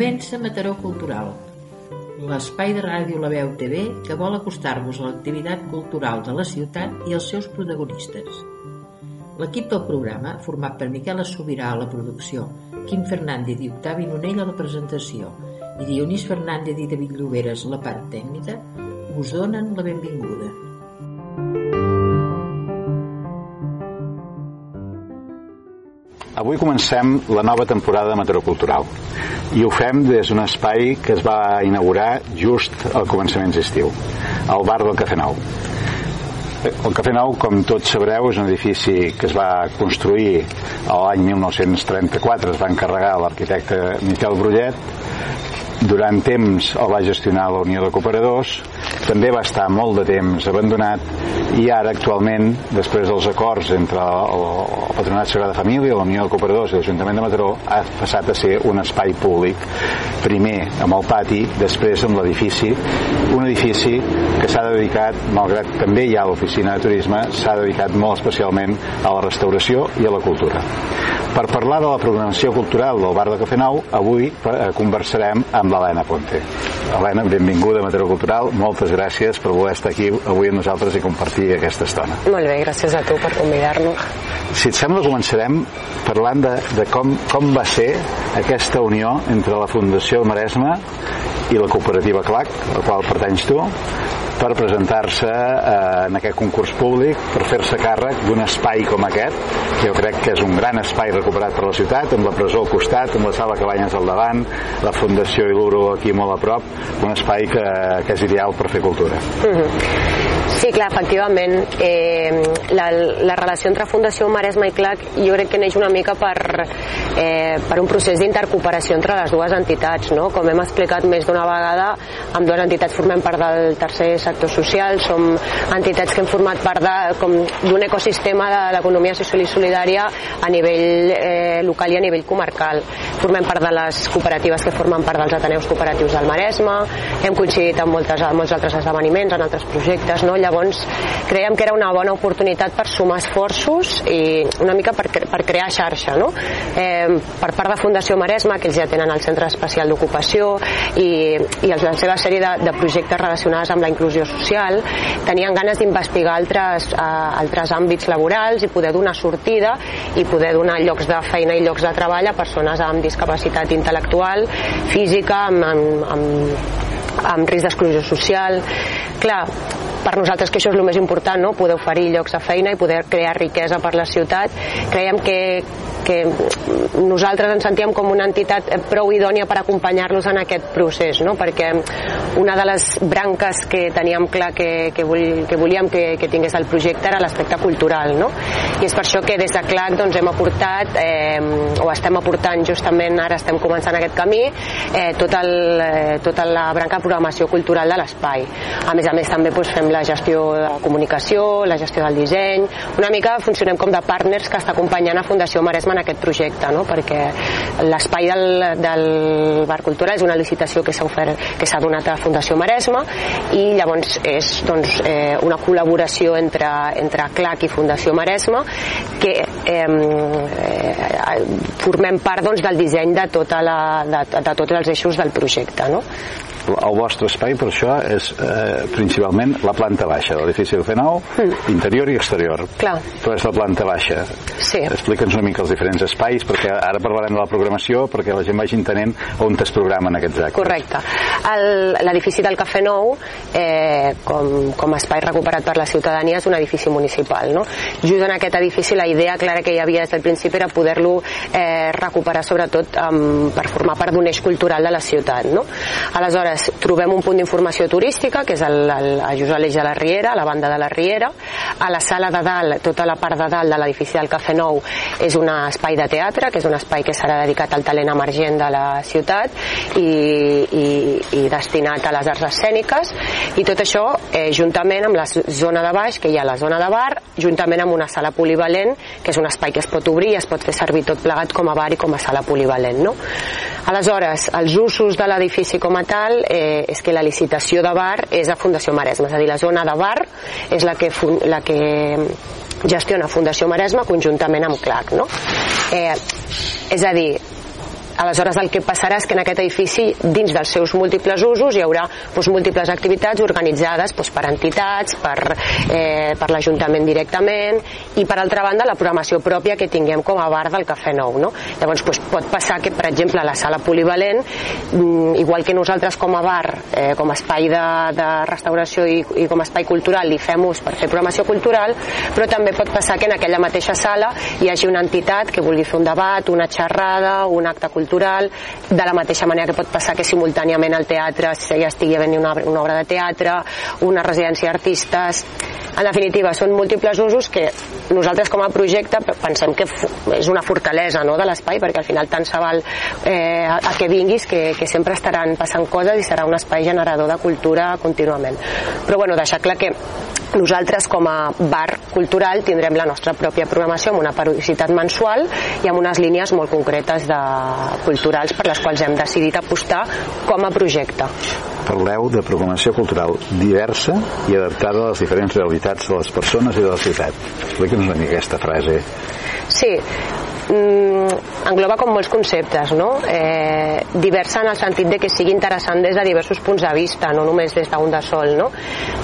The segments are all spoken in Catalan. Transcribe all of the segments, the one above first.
Comença Mataró Cultural, l'espai de ràdio La Veu TV que vol acostar-vos a l'activitat cultural de la ciutat i els seus protagonistes. L'equip del programa, format per Miquel Sobirà a la producció, Quim Fernández i Octavi Nonell a la presentació i Dionís Fernández i David Lloberes la part tècnica, us donen la benvinguda. Avui comencem la nova temporada de Mataró Cultural i ho fem des d'un espai que es va inaugurar just al començament d'estiu, el bar del Cafè Nou. El Cafè Nou, com tots sabreu, és un edifici que es va construir l'any 1934, es va encarregar l'arquitecte Miquel Brullet durant temps el va gestionar la Unió de Cooperadors, també va estar molt de temps abandonat i ara actualment, després dels acords entre el, Patronat Sagrada Família, la Unió de Cooperadors i l'Ajuntament de Mataró, ha passat a ser un espai públic, primer amb el pati, després amb l'edifici, un edifici que s'ha dedicat, malgrat també hi ha l'oficina de turisme, s'ha dedicat molt especialment a la restauració i a la cultura. Per parlar de la programació cultural del Bar de Cafè Nou, avui eh, conversarem amb l'Helena Ponte. Helena, benvinguda a Mataró Cultural. Moltes gràcies per voler estar aquí avui amb nosaltres i compartir aquesta estona. Molt bé, gràcies a tu per convidar-nos. Si et sembla, començarem parlant de, de com, com va ser aquesta unió entre la Fundació Maresme i la cooperativa CLAC, a la qual pertanys tu, per presentar-se eh, en aquest concurs públic, per fer-se càrrec d'un espai com aquest, que jo crec que és un gran espai recuperat per la ciutat, amb la presó al costat, amb la sala Cabanyes al davant, la Fundació Iluro aquí molt a prop, un espai que, que és ideal per fer cultura. Mm -hmm. Clar, efectivament. Eh, la, la relació entre Fundació Maresme i CLAC jo crec que neix una mica per, eh, per un procés d'intercooperació entre les dues entitats. No? Com hem explicat més d'una vegada, amb dues entitats formem part del tercer sector social, som entitats que hem format part d'un ecosistema de l'economia social i solidària a nivell eh, local i a nivell comarcal. Formem part de les cooperatives que formen part dels Ateneus Cooperatius del Maresme, hem coincidit en, moltes, en molts altres esdeveniments, en altres projectes, no? llavors creiem que era una bona oportunitat per sumar esforços i una mica per, per crear xarxa. No? Eh, per part de Fundació Maresme, que ells ja tenen el Centre Especial d'Ocupació i, i la seva sèrie de, de projectes relacionats amb la inclusió social, tenien ganes d'investigar altres, uh, altres àmbits laborals i poder donar sortida i poder donar llocs de feina i llocs de treball a persones amb discapacitat intel·lectual, física, amb, amb, amb, amb risc d'exclusió social. Clar, per nosaltres que això és el més important, no? poder oferir llocs de feina i poder crear riquesa per la ciutat. Creiem que, que nosaltres ens sentíem com una entitat prou idònia per acompanyar-los en aquest procés, no? perquè una de les branques que teníem clar que, que, vol, que volíem que, que tingués el projecte era l'aspecte cultural, no? i és per això que des de CLAC doncs, hem aportat, eh, o estem aportant justament, ara estem començant aquest camí, eh, tot el, eh, tota la branca de programació cultural de l'espai. A més a més també doncs, fem la gestió de la comunicació, la gestió del disseny, una mica funcionem com de partners que està acompanyant a Fundació Maresme en aquest projecte, no? perquè l'espai del, del Bar Cultura és una licitació que s'ha ofert, que s'ha donat a Fundació Maresme i llavors és doncs, eh, una col·laboració entre, entre CLAC i Fundació Maresme que eh, eh, formem part doncs, del disseny de, tota la, de, de tots els eixos del projecte. No? El vostre espai per això és eh, principalment la planta baixa de l'edifici del FENAU, mm. interior i exterior. Clar. Però és la planta baixa. Sí. Explica'ns una mica els diferents espais, perquè ara parlarem de la programació, perquè la gent vagi entenent on es programen aquests actes. Correcte. L'edifici del Cafè Nou, eh, com, com a espai recuperat per la ciutadania, és un edifici municipal. No? Just en aquest edifici la idea clara que hi havia des del principi era poder-lo eh, recuperar sobretot um, per formar part d'un eix cultural de la ciutat. No? Aleshores, trobem un punt d'informació turística, que és el, el, a just a l'eix de la Riera, a la banda de la Riera. A la sala de dalt, tota la part de dalt de l'edifici del Cafè Nou és un espai de teatre, que és un espai que serà dedicat al talent emergent de la ciutat i, i, i destinat a les arts escèniques. I tot això, eh, juntament amb la zona de baix, que hi ha la zona de bar, juntament amb una sala polivalent, que és un espai que es pot obrir i es pot fer servir tot plegat com a bar i com a sala polivalent. No? Aleshores, els usos de l'edifici com a tal eh, és que la licitació de bar és a Fundació Maresme, és a dir, la zona de bar és la que, la que gestiona Fundació Maresme conjuntament amb CLAC. No? Eh, és a dir, aleshores el que passarà és que en aquest edifici, dins dels seus múltiples usos, hi haurà doncs, múltiples activitats organitzades doncs, per entitats, per, eh, per l'Ajuntament directament i per altra banda la programació pròpia que tinguem com a bar del Cafè Nou. No? Llavors doncs, pot passar que, per exemple, la sala polivalent, mm, igual que nosaltres com a bar, eh, com a espai de, de restauració i, i com a espai cultural li fem ús per fer programació cultural, però també pot passar que en aquella mateixa sala hi hagi una entitat que vulgui fer un debat, una xerrada, un acte cultural, de la mateixa manera que pot passar que simultàniament al teatre ja estigui venint una, una obra de teatre, una residència d'artistes... En definitiva, són múltiples usos que nosaltres com a projecte pensem que és una fortalesa no, de l'espai, perquè al final tant se val eh, a, a que vinguis que, que sempre estaran passant coses i serà un espai generador de cultura contínuament. Però bueno, deixar clar que nosaltres com a bar cultural tindrem la nostra pròpia programació amb una periodicitat mensual i amb unes línies molt concretes de culturals per les quals hem decidit apostar com a projecte. Parleu de programació cultural diversa i adaptada a les diferents realitats de les persones i de la ciutat. Explica'ns una mica aquesta frase. Sí, mm, engloba com molts conceptes, no? Eh, diversa en el sentit de que sigui interessant des de diversos punts de vista, no només des d'un de sol, no?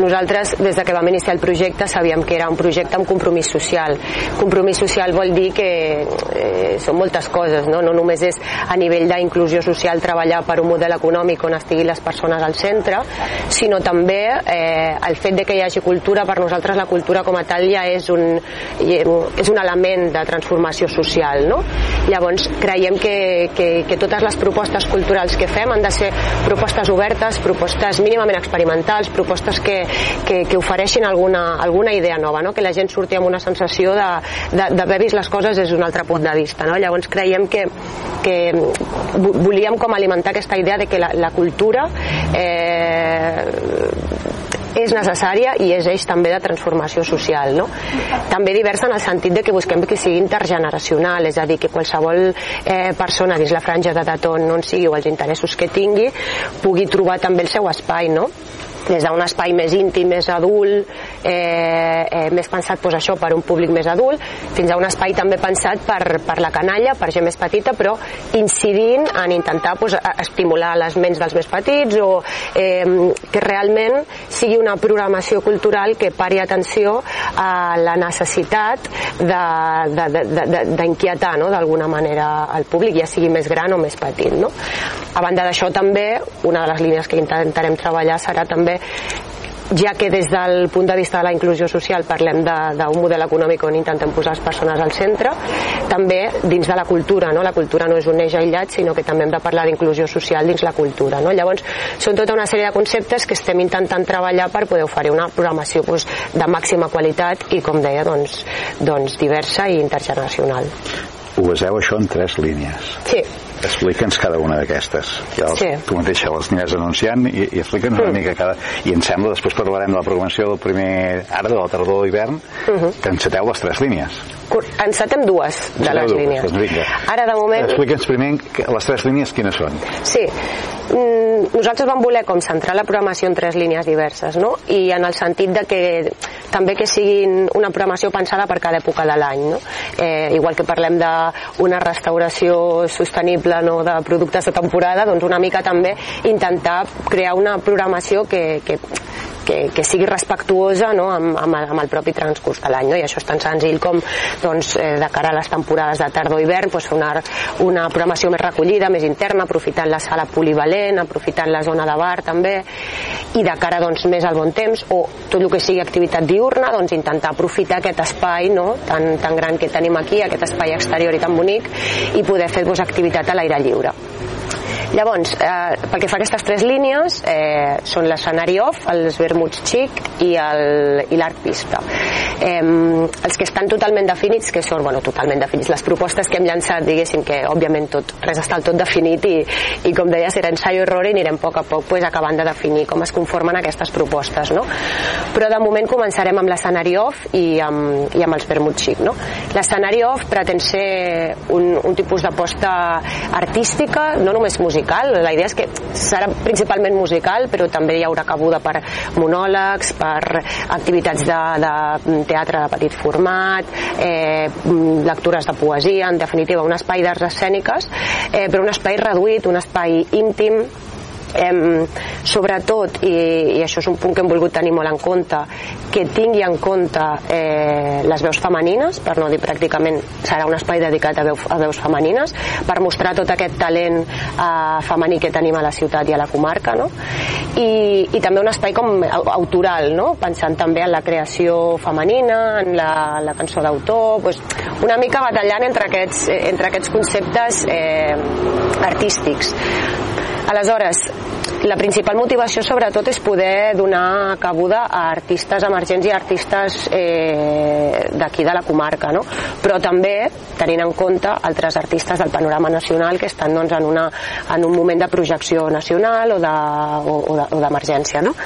Nosaltres, des de que vam iniciar el projecte, sabíem que era un projecte amb compromís social. Compromís social vol dir que eh, són moltes coses, no? No només és a nivell d'inclusió social treballar per un model econòmic on estiguin les persones al centre, sinó també eh, el fet de que hi hagi cultura, per nosaltres la cultura com a tal ja és un, és un element de transformació social cultural, no? Llavors, creiem que, que, que totes les propostes culturals que fem han de ser propostes obertes, propostes mínimament experimentals, propostes que, que, que ofereixin alguna, alguna idea nova, no? que la gent surti amb una sensació d'haver vist les coses des d'un altre punt de vista. No? Llavors, creiem que, que volíem com alimentar aquesta idea de que la, la cultura eh, és necessària i és eix també de transformació social. No? També diversa en el sentit de que busquem que sigui intergeneracional, és a dir, que qualsevol eh, persona dins la franja d'edat on no en sigui o els interessos que tingui pugui trobar també el seu espai, no? Des d'un espai més íntim, més adult, eh, eh, més pensat pues, això per un públic més adult, fins a un espai també pensat per, per la canalla, per gent més petita, però incidint en intentar pues, estimular les ments dels més petits o eh, que realment sigui una programació cultural que pari atenció a la necessitat d'inquietar no? d'alguna manera al públic, ja sigui més gran o més petit. No? A banda d'això també, una de les línies que intentarem treballar serà també ja que des del punt de vista de la inclusió social parlem d'un model econòmic on intentem posar les persones al centre, també dins de la cultura, no? la cultura no és un eix aïllat, sinó que també hem de parlar d'inclusió social dins la cultura. No? Llavors, són tota una sèrie de conceptes que estem intentant treballar per poder oferir una programació doncs, de màxima qualitat i, com deia, doncs, doncs diversa i intergeneracional. Ho baseu això en tres línies. Sí. Explica'ns cada una d'aquestes. Ja sí. Tu mateixa les aniràs anunciant i, i explica'ns mm. una mica cada... I em sembla, després parlarem de la programació del primer... ara de la tardor d'hivern, uh mhm. -huh. que enceteu les tres línies. Encetem dues de les dues, línies. Doncs ara, de moment... Explica'ns primer les tres línies quines són. Sí. Mm, nosaltres vam voler com centrar la programació en tres línies diverses, no? I en el sentit de que també que siguin una programació pensada per cada època de l'any, no? Eh, igual que parlem d'una restauració sostenible no, de productes de temporada, doncs una mica també intentar crear una programació que, que que, que sigui respectuosa no, amb, amb, amb el propi transcurs de l'any no? i això és tan senzill com doncs, eh, de cara a les temporades de tardor-hivern doncs, fer una, una programació més recollida, més interna, aprofitant la sala polivalent, aprofitant la zona de bar també i de cara doncs, més al bon temps o tot el que sigui activitat diurna doncs, intentar aprofitar aquest espai no? tan, tan gran que tenim aquí, aquest espai exterior i tan bonic i poder fer doncs, activitat a l'aire lliure. Llavors, eh, pel que fa a aquestes tres línies, eh, són l'escenari off, els vermuts xic i l'art pista. Eh, els que estan totalment definits, que són, bueno, totalment definits, les propostes que hem llançat, diguéssim que, òbviament, tot, res està tot definit i, i com deia, serà ensaio error i anirem a poc a poc pues, acabant de definir com es conformen aquestes propostes, no? Però de moment començarem amb l'escenari off i amb, i amb els vermuts xic, no? L'escenari off pretén ser un, un tipus d'aposta artística, no només musical, musical. La idea és que serà principalment musical, però també hi haurà cabuda per monòlegs, per activitats de, de teatre de petit format, eh, lectures de poesia, en definitiva un espai d'arts escèniques, eh, però un espai reduït, un espai íntim, eh, sobretot, i, i això és un punt que hem volgut tenir molt en compte, que tingui en compte eh, les veus femenines, per no dir pràcticament serà un espai dedicat a, veu, a veus femenines, per mostrar tot aquest talent eh, femení que tenim a la ciutat i a la comarca, no? I, i també un espai com autoral, no? pensant també en la creació femenina, en la, la cançó d'autor, pues, una mica batallant entre aquests, entre aquests conceptes eh, artístics. Aleshores, la principal motivació sobretot és poder donar cabuda a artistes emergents i artistes eh, d'aquí de la comarca, no? però també tenint en compte altres artistes del panorama nacional que estan doncs, en, una, en un moment de projecció nacional o d'emergència. De, o, o no?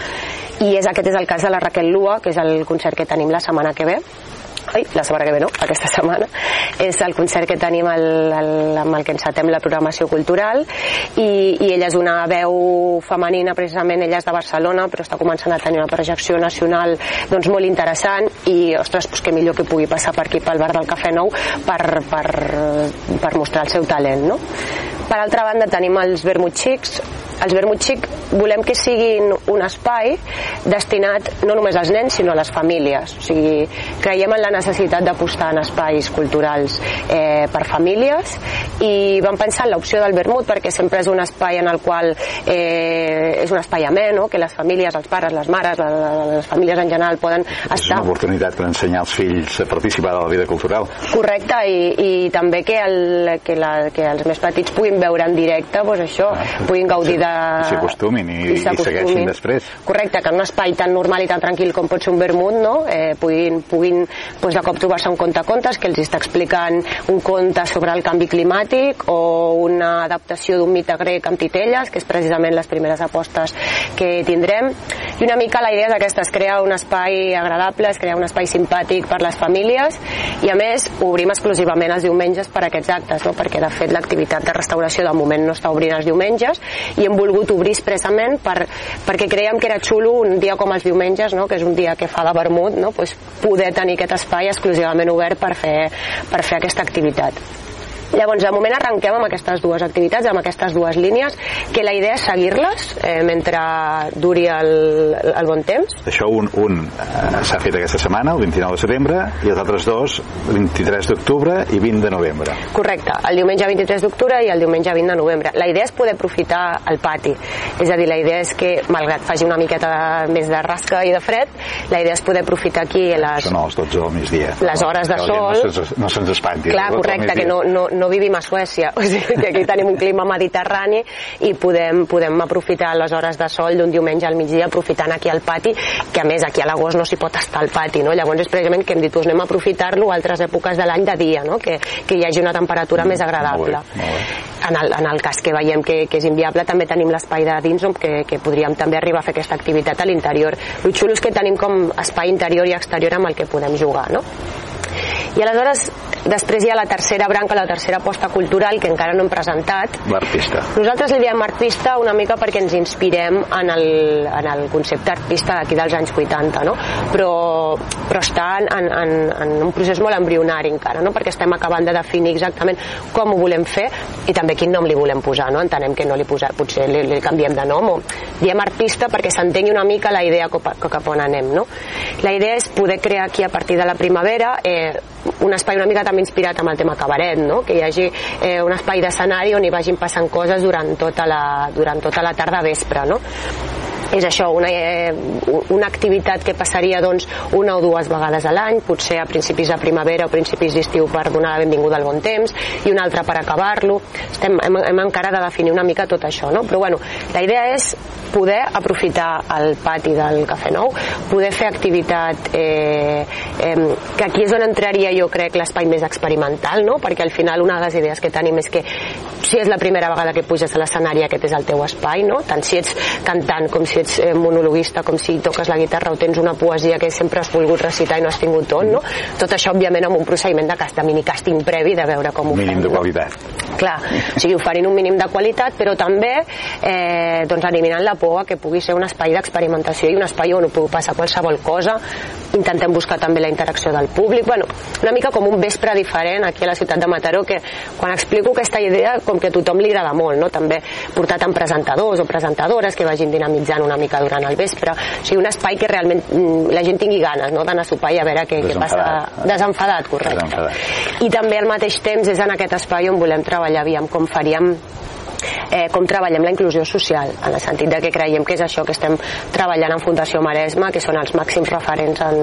I és, aquest és el cas de la Raquel Lua, que és el concert que tenim la setmana que ve, ai, la setmana que ve no, aquesta setmana, és el concert que tenim el, el, amb el que encetem la programació cultural i, i ella és una veu femenina precisament, ella és de Barcelona però està començant a tenir una projecció nacional doncs molt interessant i ostres, doncs que millor que pugui passar per aquí pel bar del Cafè Nou per, per, per mostrar el seu talent no? per altra banda tenim els vermut xics els vermut xic volem que siguin un espai destinat no només als nens sinó a les famílies o sigui, creiem en la necessitat d'apostar en espais culturals eh, per famílies i vam pensar en l'opció del vermut perquè sempre és un espai en el qual eh, és un espai amè, no? que les famílies, els pares, les mares, les, les famílies en general poden estar... És una oportunitat per ensenyar als fills a participar de la vida cultural. Correcte, i, i també que, el, que, la, que els més petits puguin veure en directe doncs això, ah, puguin gaudir de... I s'acostumin i, i, i segueixin després. Correcte, que en un espai tan normal i tan tranquil com pot ser un vermut, no? eh, puguin, puguin pues, de cop trobar-se un conte contes que els està explicant un conte sobre el canvi climàtic o una adaptació d'un mite grec amb titelles, que és precisament les primeres apostes que tindrem. I una mica la idea és aquesta, es crea un espai agradable, es crea un espai simpàtic per les famílies i a més obrim exclusivament els diumenges per a aquests actes, no? perquè de fet l'activitat de restauració de moment no està obrint els diumenges i hem volgut obrir expressament per, perquè creiem que era xulo un dia com els diumenges, no? que és un dia que fa de vermut, no? pues poder tenir aquest espai exclusivament obert per fer, per fer aquesta activitat. Llavors, de moment arrenquem amb aquestes dues activitats, amb aquestes dues línies, que la idea és seguir-les eh, mentre duri el, el bon temps. Això un, un eh, s'ha fet aquesta setmana, el 29 de setembre, i els altres dos, 23 d'octubre i 20 de novembre. Correcte, el diumenge 23 d'octubre i el diumenge 20 de novembre. La idea és poder aprofitar el pati, és a dir, la idea és que, malgrat faci una miqueta més de rasca i de fred, la idea és poder aprofitar aquí les... Són els 12 del migdia. Les hores de sol... No se'ns espanti. Clar, correcte, que no, no, no vivim a Suècia, o sigui que aquí tenim un clima mediterrani i podem, podem aprofitar les hores de sol d'un diumenge al migdia aprofitant aquí al pati, que a més aquí a l'agost no s'hi pot estar al pati, no? Llavors és precisament que hem dit, us anem a aprofitar-lo a altres èpoques de l'any de dia, no? Que, que hi hagi una temperatura mm, més agradable. Molt bé, molt bé. En el, en el cas que veiem que, que és inviable també tenim l'espai de dins on que, que podríem també arribar a fer aquesta activitat a l'interior. El xulo és que tenim com espai interior i exterior amb el que podem jugar, no? I aleshores, després hi ha la tercera branca, la tercera aposta cultural, que encara no hem presentat. L'artista. Nosaltres li diem artista una mica perquè ens inspirem en el, en el concepte artista d'aquí dels anys 80, no? Però, però està en, en, en un procés molt embrionari encara, no? Perquè estem acabant de definir exactament com ho volem fer i també quin nom li volem posar, no? Entenem que no li posar, potser li, li canviem de nom o diem artista perquè s'entengui una mica la idea cap, cap on anem, no? La idea és poder crear aquí a partir de la primavera eh, un espai una mica també inspirat amb el tema cabaret, no? que hi hagi eh, un espai d'escenari on hi vagin passant coses durant tota la, durant tota la tarda vespre. No? És això, una, eh, una activitat que passaria doncs, una o dues vegades a l'any, potser a principis de primavera o principis d'estiu per donar la benvinguda al bon temps, i una altra per acabar-lo. Estem, hem, hem encara de definir una mica tot això, no? Però bueno, la idea és poder aprofitar el pati del Cafè Nou, poder fer activitat eh, eh, que aquí és on entraria jo crec l'espai més experimental, no? perquè al final una de les idees que tenim és que si és la primera vegada que puges a l'escenari aquest és el teu espai, no? tant si ets cantant com si ets eh, monologuista, com si toques la guitarra o tens una poesia que sempre has volgut recitar i no has tingut on, no? Tot això, òbviament, amb un procediment de, cast, de minicàsting previ de veure com ho Mínim fem. de qualitat. No? Clar, o sigui, oferint un mínim de qualitat, però també eh, doncs eliminant la por a que pugui ser un espai d'experimentació i un espai on pugui passar qualsevol cosa. Intentem buscar també la interacció del públic. Bueno, una mica com un vespre diferent aquí a la ciutat de Mataró, que quan explico aquesta idea, com que a tothom li agrada molt, no? també portar tant presentadors o presentadores que vagin dinamitzant una mica durant el vespre. O sigui, un espai que realment mm, la gent tingui ganes no? d'anar a sopar i a veure què, què passa. Desenfadat, correcte. Desenfadat. I també al mateix temps és en aquest espai on volem treballar, aviam com faríem eh, com treballem la inclusió social, en el sentit de que creiem que és això que estem treballant en Fundació Maresma, que són els màxims referents en,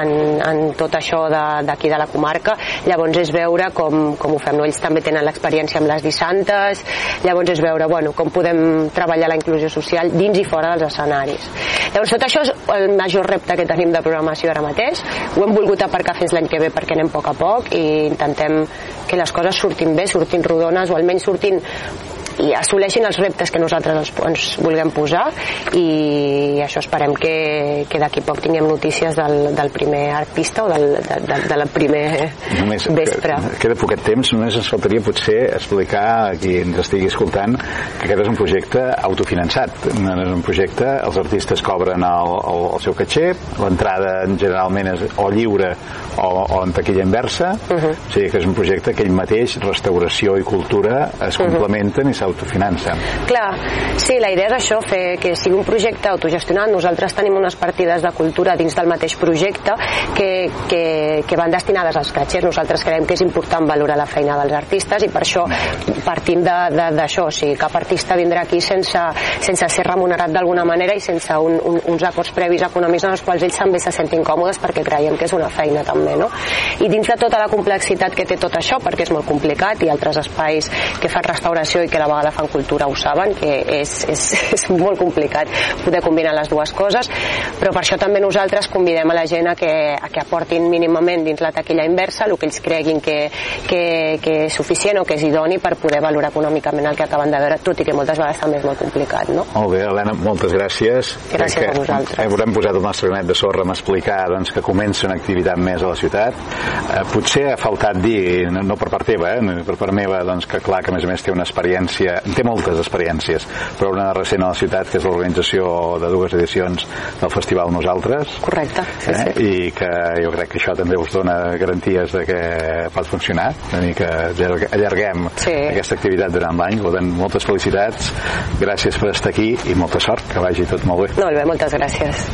en, en tot això d'aquí de, de la comarca. Llavors és veure com, com ho fem. No? Ells també tenen l'experiència amb les dissantes, llavors és veure bueno, com podem treballar la inclusió social dins i fora dels escenaris. Llavors tot això és el major repte que tenim de programació ara mateix. Ho hem volgut aparcar fins l'any que ve perquè anem a poc a poc i intentem que les coses surtin bé, surtin rodones o almenys surtin i assoleixin els reptes que nosaltres ens, ens vulguem posar i això esperem que, que d'aquí poc tinguem notícies del, del primer artista o del, de, de, de la primer només, vespre. Que, queda poquet temps, només ens faltaria potser explicar a qui ens estigui escoltant que aquest és un projecte autofinançat, no és un projecte, els artistes cobren el, el, el seu caché, l'entrada generalment és o lliure o, o en taquilla inversa, uh -huh. o sigui que és un projecte que ell mateix, restauració i cultura es complementen uh -huh. i s'autofinancen. Clar, sí, la idea és això, fer que sigui un projecte autogestionat. Nosaltres tenim unes partides de cultura dins del mateix projecte que, que, que van destinades als catxers. Nosaltres creiem que és important valorar la feina dels artistes i per això partim d'això. O sigui, cap artista vindrà aquí sense, sense ser remunerat d'alguna manera i sense un, un, uns acords previs econòmics en els quals ells també se sentin còmodes perquè creiem que és una feina també. No? I dins de tota la complexitat que té tot això, perquè és molt complicat i altres espais que fan restauració i que la vegada fan cultura ho saben, que és, és, és molt complicat poder combinar les dues coses, però per això també nosaltres convidem a la gent a que, a que aportin mínimament dins la taquilla inversa el que ells creguin que, que, que és suficient o que és idoni per poder valorar econòmicament el que acaben de veure, tot i que moltes vegades també és molt complicat. No? Molt bé, Helena, moltes gràcies. Gràcies Crec a vosaltres. Haurem posat el nostre granet de sorra a explicar doncs, que comença una activitat més a la ciutat. Eh, potser ha faltat dir, no, no per part teva, eh, per part meva, doncs, que clar que a més a més té una experiència té moltes experiències, però una recent a la ciutat que és l'organització de dues edicions del Festival Nosaltres. Correcte, sí, eh? sí. I que jo crec que això també us dona garanties de que pot funcionar, i que allarguem sí. aquesta activitat durant l'any. Per tant, moltes felicitats, gràcies per estar aquí i molta sort, que vagi tot molt bé. Molt bé, moltes gràcies.